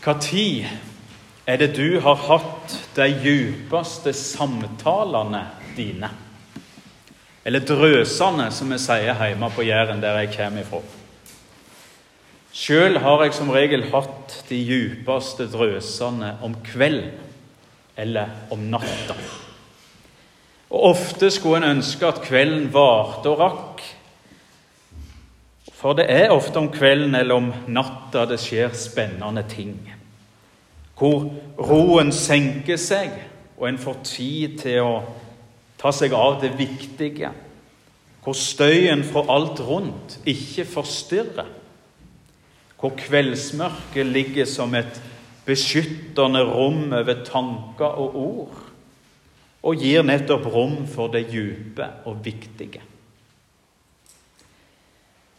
Når er det du har hatt de djupeste samtalene dine? Eller drøsene, som vi sier hjemme på Jæren, der jeg kommer ifra. Sjøl har jeg som regel hatt de djupeste drøsene om kvelden eller om natta. Og Ofte skulle en ønske at kvelden varte og rakk. For det er ofte om kvelden eller om natta det skjer spennende ting hvor roen senker seg, og en får tid til å ta seg av det viktige. Hvor støyen fra alt rundt ikke forstyrrer. Hvor kveldsmørket ligger som et beskyttende rom over tanker og ord, og gir nettopp rom for det dype og viktige.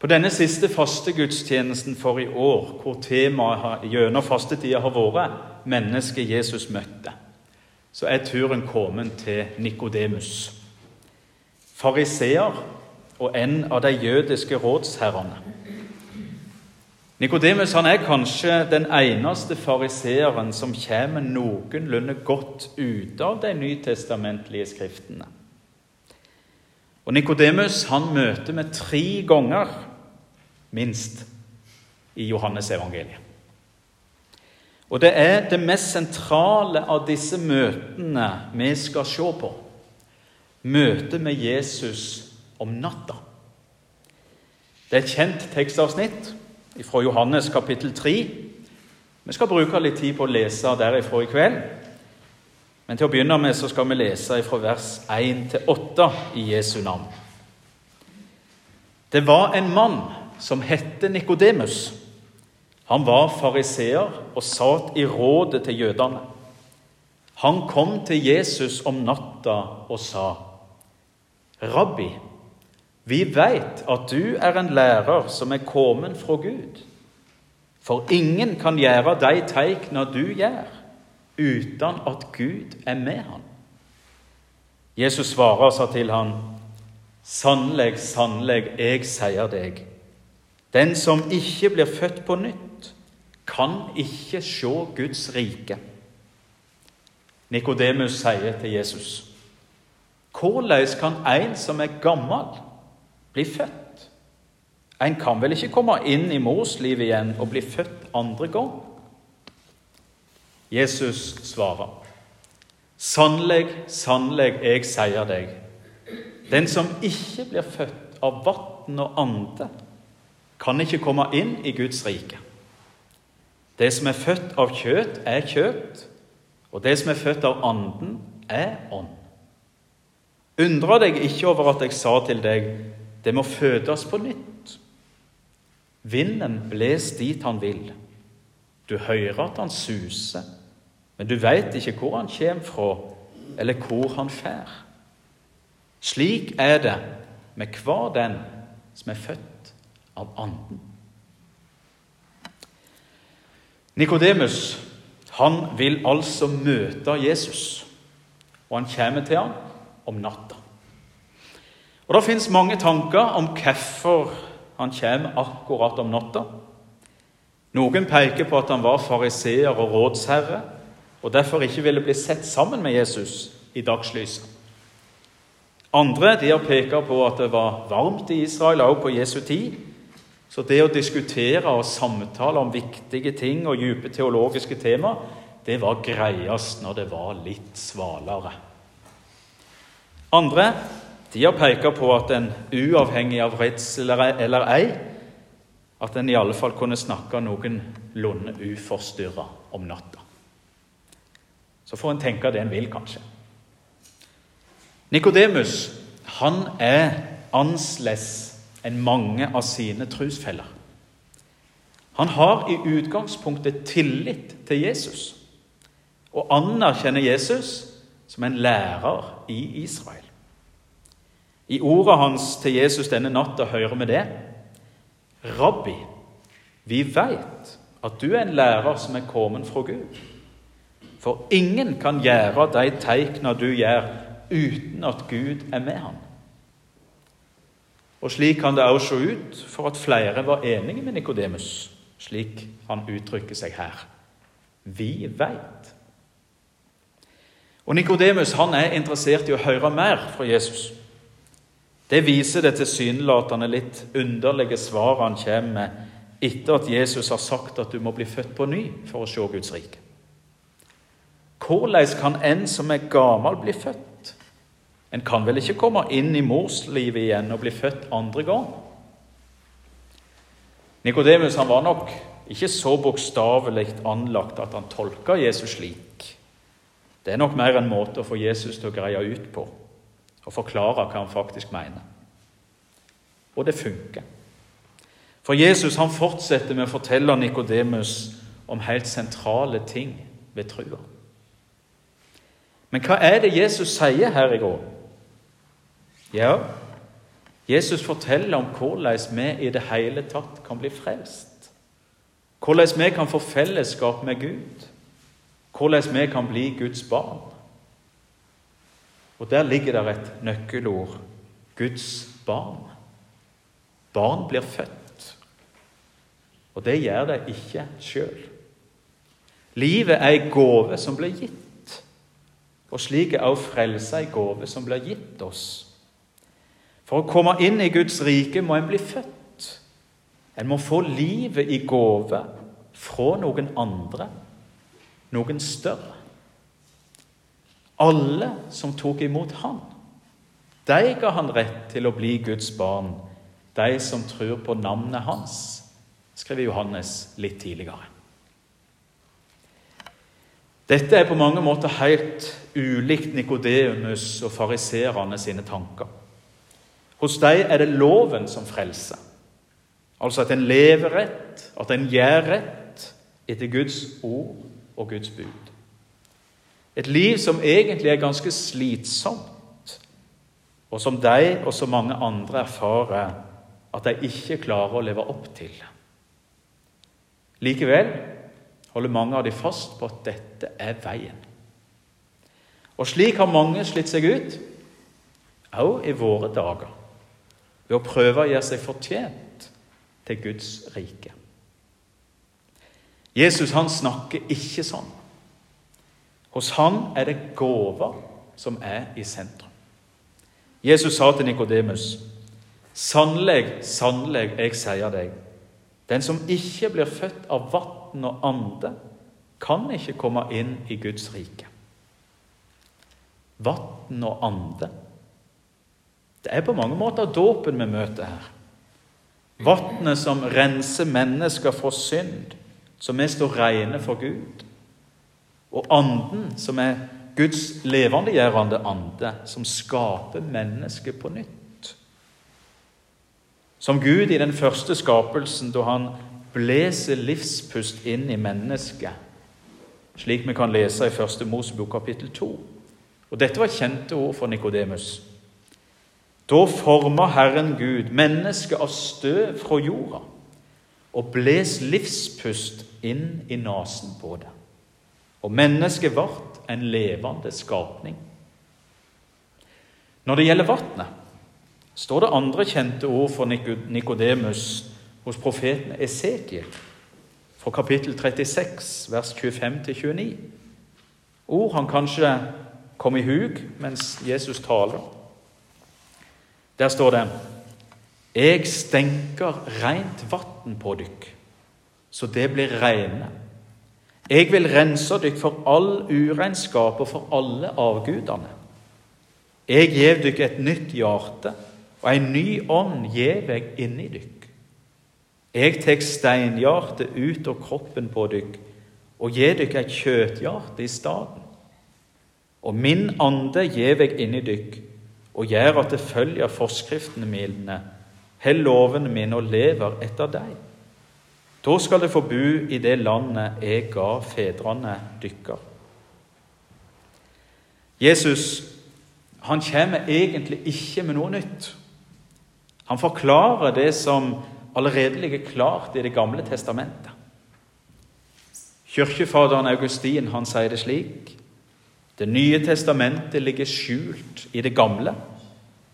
På denne siste fastegudstjenesten for i år, hvor temaet gjennom fastetida har vært 'mennesket Jesus møtte', så er turen kommet til Nikodemus. Fariseer og en av de jødiske rådsherrene. Nikodemus er kanskje den eneste fariseeren som kommer noenlunde godt ut av de nytestamentlige skriftene. Og Nikodemus møter vi tre ganger minst, i Johannes evangeliet. Og det er det mest sentrale av disse møtene vi skal se på. Møtet med Jesus om natta. Det er et kjent tekstavsnitt fra Johannes kapittel 3. Vi skal bruke litt tid på å lese derifra i kveld. Men til å begynne med så skal vi lese fra vers 1 til 8 i Jesu navn. Det var en mann som hette Nikodemus. Han var fariseer og satt i rådet til jødene. Han kom til Jesus om natta og sa, 'Rabbi, vi veit at du er en lærer som er kommet fra Gud.' For ingen kan gjøre de teikna du gjør, uten at Gud er med han. Jesus svarer og sa til han, Sannelig, sannelig, jeg sier deg, den som ikke blir født på nytt, kan ikke se Guds rike. Nikodemus sier til Jesus.: Hvordan kan en som er gammel, bli født? En kan vel ikke komme inn i mors liv igjen og bli født andre gang? Jesus svarer. Sannelig, sannelig, jeg sier deg, den som ikke blir født av vann og ande, kan ikke komme inn i Guds rike. Det som er født av kjøtt, er kjøtt, og det som er født av Anden, er ånd. Undra deg ikke over at jeg sa til deg, det må fødes på nytt. Vinden bles dit han vil. Du hører at han suser, men du veit ikke hvor han kommer fra, eller hvor han fer. Slik er det med hver den som er født av Anden. Nikodemus han vil altså møte Jesus, og han kommer til ham om natta. Og Det fins mange tanker om hvorfor han kommer akkurat om natta. Noen peker på at han var fariseer og rådsherre, og derfor ikke ville bli sett sammen med Jesus i dagslyset. Andre de har pekt på at det var varmt i Israel også på Jesu tid, så det å diskutere og samtale om viktige ting og dype teologiske tema, det var greiest når det var litt svalere. Andre de har pekt på at en uavhengig av redsel eller ei, at en i alle fall kunne snakke noenlunde uforstyrra om natta. Så får en tenke det en vil, kanskje. Nikodemus han er annerledes enn mange av sine trosfeller. Han har i utgangspunktet tillit til Jesus og anerkjenner Jesus som en lærer i Israel. I ordet hans til Jesus denne natta hører vi det. Rabbi, vi veit at du er en lærer som er kommet fra Gud. For ingen kan gjøre de teikna du gjør, uten at Gud er med ham. Og slik kan det også se ut for at flere var enige med Nikodemus, slik han uttrykker seg her. Vi veit. Og Nikodemus er interessert i å høre mer fra Jesus. Det viser det tilsynelatende litt underlige svaret han kommer med etter at Jesus har sagt at du må bli født på ny for å se Guds rike. Hvordan kan en som er gammel, bli født? En kan vel ikke komme inn i morslivet igjen og bli født andre gang? Nikodemus var nok ikke så bokstavelig anlagt at han tolka Jesus slik. Det er nok mer en måte å få Jesus til å greie ut på og forklare hva han faktisk mener. Og det funker. For Jesus han fortsetter med å fortelle Nikodemus om helt sentrale ting ved trua. Men hva er det Jesus sier her i går? Ja, Jesus forteller om hvordan vi i det hele tatt kan bli frelst. Hvordan vi kan få fellesskap med Gud. Hvordan vi kan bli Guds barn. Og der ligger det et nøkkelord Guds barn. Barn blir født, og det gjør de ikke sjøl. Livet er ei gave som blir gitt, og slik er også frelse ei gave som blir gitt oss. For å komme inn i Guds rike må en bli født. En må få livet i gave fra noen andre, noen større. Alle som tok imot Han, de ga han rett til å bli Guds barn de som tror på navnet hans, skriver Johannes litt tidligere. Dette er på mange måter helt ulikt Nikodemus og fariserene sine tanker. Hos dem er det loven som frelser. Altså at en lever rett, at en gjør rett etter Guds ord og Guds bud. Et liv som egentlig er ganske slitsomt, og som de og så mange andre erfarer at de ikke klarer å leve opp til. Likevel holder mange av dem fast på at dette er veien. Og slik har mange slitt seg ut, òg i våre dager, ved å prøve å gjøre seg fortjent til Guds rike. Jesus han snakker ikke sånn. Hos han er det gåver som er i sentrum. Jesus sa til Nikodemus.: Sannelig, sannelig, jeg sier deg, den som ikke blir født av vann og ande, kan ikke komme inn i Guds rike. Vann og ande. Det er på mange måter dåpen vi møter her. Vannet som renser mennesker for synd, som vi står rene for Gud. Og anden, som er Guds levendegjørende ande, som skaper mennesket på nytt. Som Gud i den første skapelsen, da han blåser livspust inn i mennesket, slik vi kan lese i Første Mosebok kapittel 2. Og Dette var kjente ord for Nikodemus. Da forma Herren Gud mennesket av støv fra jorda og bles livspust inn i nesen på det. Og mennesket ble en levende skapning. Når det gjelder vannet, står det andre kjente ord for Nikodemus hos profeten Esekiel, fra kapittel 36, vers 25-29. Ord han kanskje kom i hug mens Jesus taler. Der står det Jeg stenker rent vann på dykk, så det blir reine. Jeg vil rense dykk for all uregnskap og for alle avgudene. Jeg gjev dykk et nytt hjerte og en ny ånd gjev eg inni dykk. Eg tek steinhjertet ut av kroppen på dykk og gjev dykk et kjøthjarte i staden. Og min ande gjev eg inni dykk og gjør at det følger forskriftene mine, held lovene mine og lever etter deg. Da skal det få bo i det landet jeg ga fedrene dykker. Jesus han kommer egentlig ikke med noe nytt. Han forklarer det som allerede ligger klart i Det gamle testamentet. Kirkefaderen Augustin han sier det slik Det nye testamentet ligger skjult i det gamle,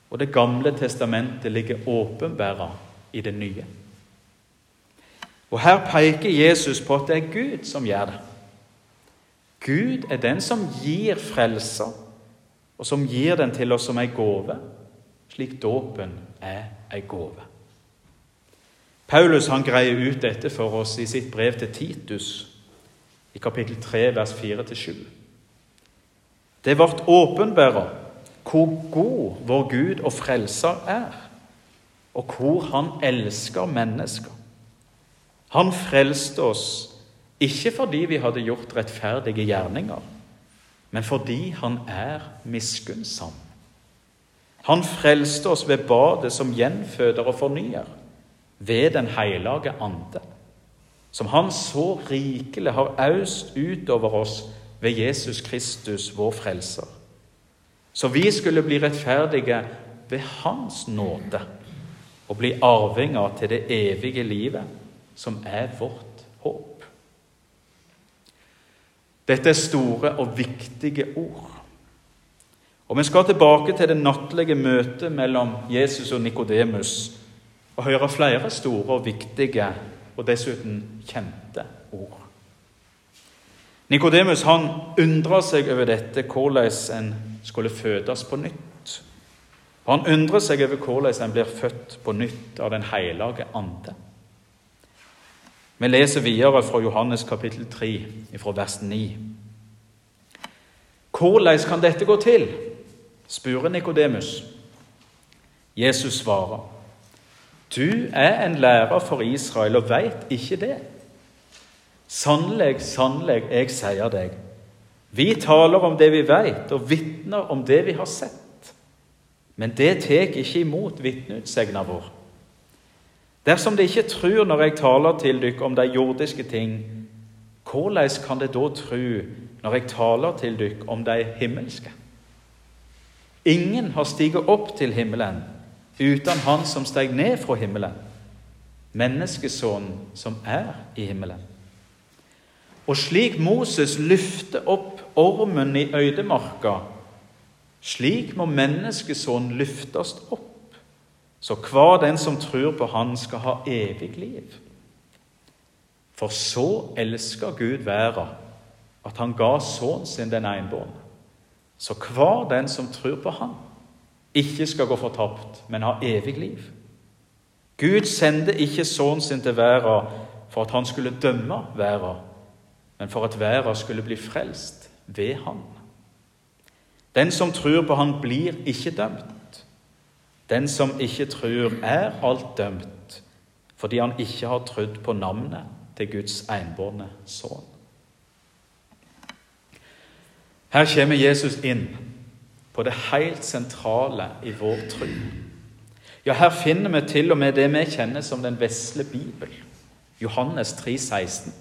og Det gamle testamentet ligger åpenbæra i det nye. Og Her peker Jesus på at det er Gud som gjør det. Gud er den som gir frelser, og som gir den til oss som ei gåve, slik dåpen er ei gåve. Paulus han greier ut dette for oss i sitt brev til Titus, i kapittel 3, vers 4-7. Det ble åpenbart hvor god vår Gud og Frelser er, og hvor han elsker mennesker. Han frelste oss ikke fordi vi hadde gjort rettferdige gjerninger, men fordi han er miskunnsom. Han frelste oss ved badet som gjenføder og fornyer, ved Den hellige ande, som han så rikelig har aust utover oss ved Jesus Kristus, vår frelser. Så vi skulle bli rettferdige ved Hans nåde og bli arvinger til det evige livet, som er vårt håp. Dette er store og viktige ord. Og Vi skal tilbake til det nattlige møtet mellom Jesus og Nikodemus og høre flere store og viktige og dessuten kjente ord. Nikodemus undra seg over dette, hvordan en skulle fødes på nytt. Han undrer seg over hvordan en blir født på nytt av Den hellige ande. Vi leser videre fra Johannes kapittel 3, fra vers 9. Hvordan kan dette gå til? spør Nikodemus. Jesus svarer, Du er en lærer for Israel og veit ikke det. Sannelig, sannelig, jeg sier deg, vi taler om det vi vet, og vitner om det vi har sett. Men det tar ikke imot vitneutsegna vår. Dersom de ikke tror når jeg taler til dere om de jordiske ting, hvordan kan de da tro når jeg taler til dere om de himmelske? Ingen har stiget opp til himmelen uten Han som steg ned fra himmelen, menneskesonen som er i himmelen. Og slik Moses løfter opp ormen i øydemarka, slik må menneskesonen løftes opp så hver den som tror på Han, skal ha evig liv. For så elsker Gud verden, at Han ga Sønnen sin den enbårne. Så hver den som tror på Han, ikke skal gå fortapt, men ha evig liv. Gud sendte ikke Sønnen sin til verden for at han skulle dømme verden, men for at verden skulle bli frelst ved Han. Den som tror på Han, blir ikke dømt. Den som ikke tror, er alt dømt, fordi han ikke har trodd på navnet til Guds enbårne sønn. Her kommer Jesus inn på det helt sentrale i vår tro. Ja, her finner vi til og med det vi kjenner som den vesle Bibel, Johannes 3, 16.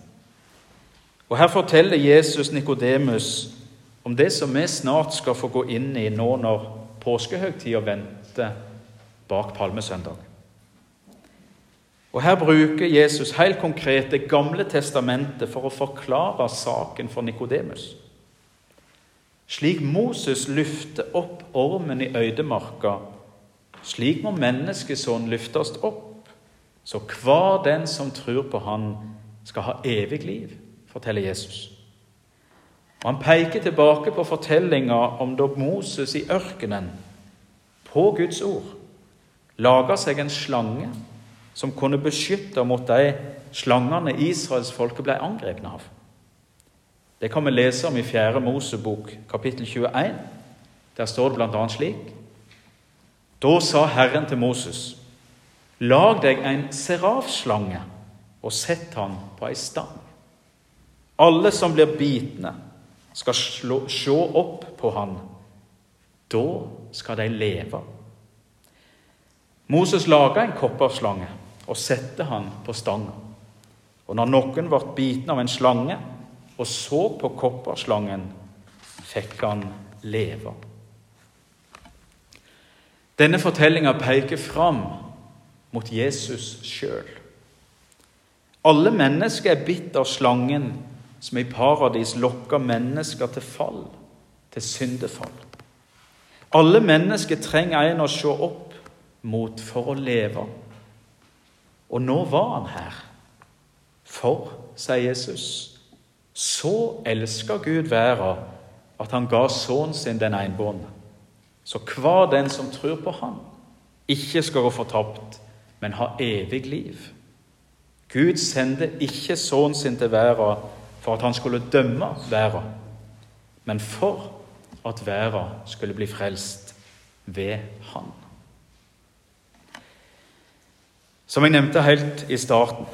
Og Her forteller Jesus Nikodemus om det som vi snart skal få gå inn i nå når påskehøytida venter bak palmesøndag. Og Her bruker Jesus helt konkret Det gamle testamentet for å forklare saken for Nikodemus. Slik Moses løfter opp ormen i øydemarka, slik må menneskesonen løftes opp, så hver den som tror på Han, skal ha evig liv, forteller Jesus. Og Han peker tilbake på fortellinga om da Moses i ørkenen, på Guds ord, laga seg en slange som kunne beskytte mot de slangene israelsfolket ble angrepet av. Det kan vi lese om i 4. Mosebok, kapittel 21. Der står det bl.a. slik Da sa Herren til Moses.: Lag deg en serafslange og sett han på ei stang. Alle som blir bitne, skal slå, se opp på han. Da skal de leve. Moses laga en kopperslange og sette han på stanga. Og når noen ble biten av en slange og så på kopperslangen, fikk han leve. Denne fortellinga peker fram mot Jesus sjøl. Alle mennesker er bitt av slangen som i paradis lokker mennesker til fall, til syndefall. Alle mennesker trenger en å se opp mot for å leve. Og nå var han her. For, sier Jesus, så elsker Gud verden at han ga sønnen sin den enbårne. Så hver den som tror på Han, ikke skal gå fortapt, men ha evig liv. Gud sendte ikke sønnen sin til verden for at han skulle dømme verden, men for at verden skulle bli frelst ved Han. Som jeg nevnte helt i starten,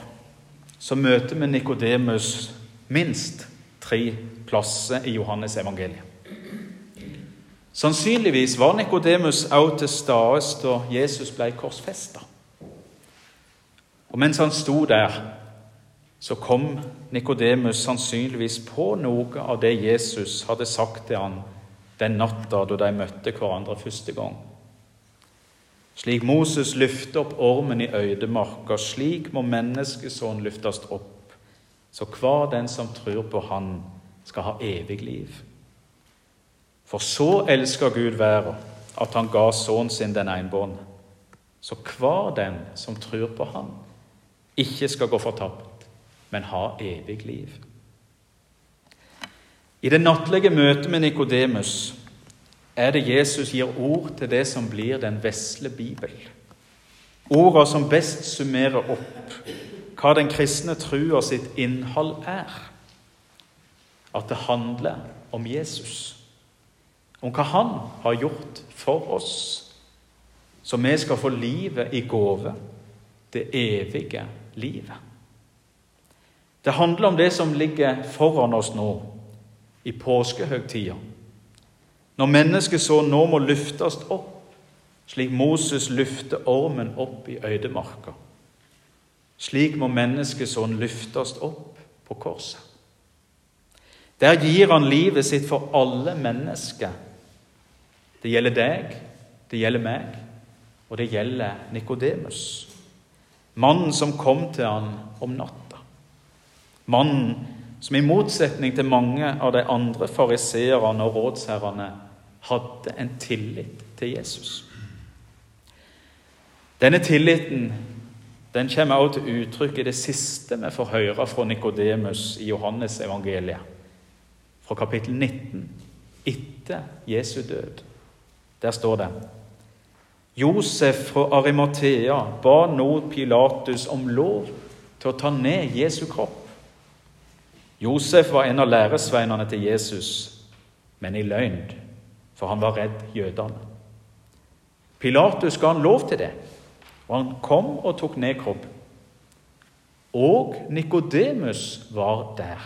så møter vi Nikodemus minst tre plasser i Johannes evangeliet. Sannsynligvis var Nikodemus også til stede da Jesus ble korsfesta. Og mens han sto der, så kom Nikodemus sannsynligvis på noe av det Jesus hadde sagt til han den natta da de møtte hverandre første gang. Slik Moses løfter opp ormen i øydemarka, slik må menneskesønnen løftes opp, så hver den som tror på Han, skal ha evig liv. For så elsker Gud verden, at Han ga sønnen sin den enbårne, så hver den som tror på Han, ikke skal gå fortapt, men ha evig liv. I det nattlige møtet med Nikodemus er det Jesus gir ord til det som blir den vesle Bibel. Ordene som best summerer opp hva den kristne trua sitt innhold er. At det handler om Jesus, om hva han har gjort for oss, så vi skal få livet i gave, det evige livet. Det handler om det som ligger foran oss nå, i påskehøgtida når mennesket så nå må løftes opp, slik Moses løfter ormen opp i øydemarka. Slik må menneskesønnen løftes opp på korset. Der gir han livet sitt for alle mennesker. Det gjelder deg, det gjelder meg, og det gjelder Nikodemus. Mannen som kom til han om natta. Mannen som i motsetning til mange av de andre fariseerne og rådsherrene hadde en tillit til Jesus. Denne tilliten den kommer også til uttrykk i det siste vi får høre fra Nikodemus i Johannes evangeliet, fra kapittel 19, etter Jesu død. Der står det Josef fra Arimathea ba nå Pilatus om lov til å ta ned Jesu kropp. Josef var en av læresveinene til Jesus, men i løgn for han var redd jødene. Pilatus ga han lov til det, og han kom og tok ned kroppen. Og Nikodemus var der,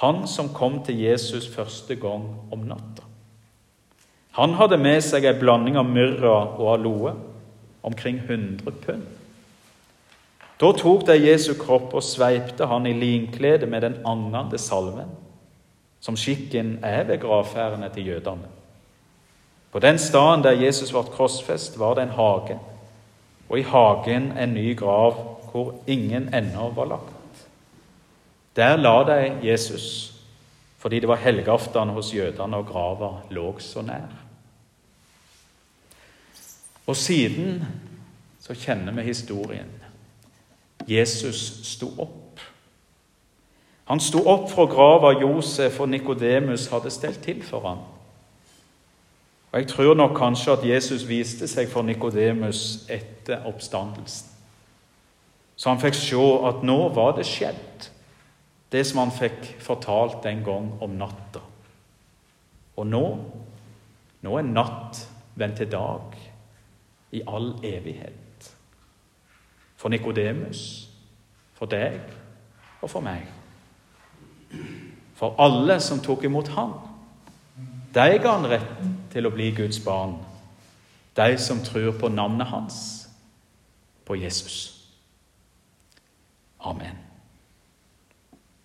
han som kom til Jesus første gang om natta. Han hadde med seg ei blanding av myrra og aloe, omkring 100 pund. Da tok de Jesu kropp og sveipte han i linklede med den angende salven, som skikken er ved gravferdene til jødene. På den staden der Jesus ble krossfest, var det en hage, og i hagen en ny grav hvor ingen ennå var lagt. Der la de Jesus fordi det var helgeaften hos jødene, og grava lå så nær. Og siden så kjenner vi historien. Jesus sto opp. Han sto opp fra grava Josef og Nikodemus hadde stelt til for ham. Og Jeg tror nok kanskje at Jesus viste seg for Nikodemus etter oppstandelsen. Så han fikk se at nå var det skjedd, det som han fikk fortalt en gang om natta. Og nå nå er natt vendt til dag i all evighet. For Nikodemus, for deg og for meg. For alle som tok imot ham. De ga han retten til å bli Guds barn, de som tror på navnet hans, på Jesus. Amen.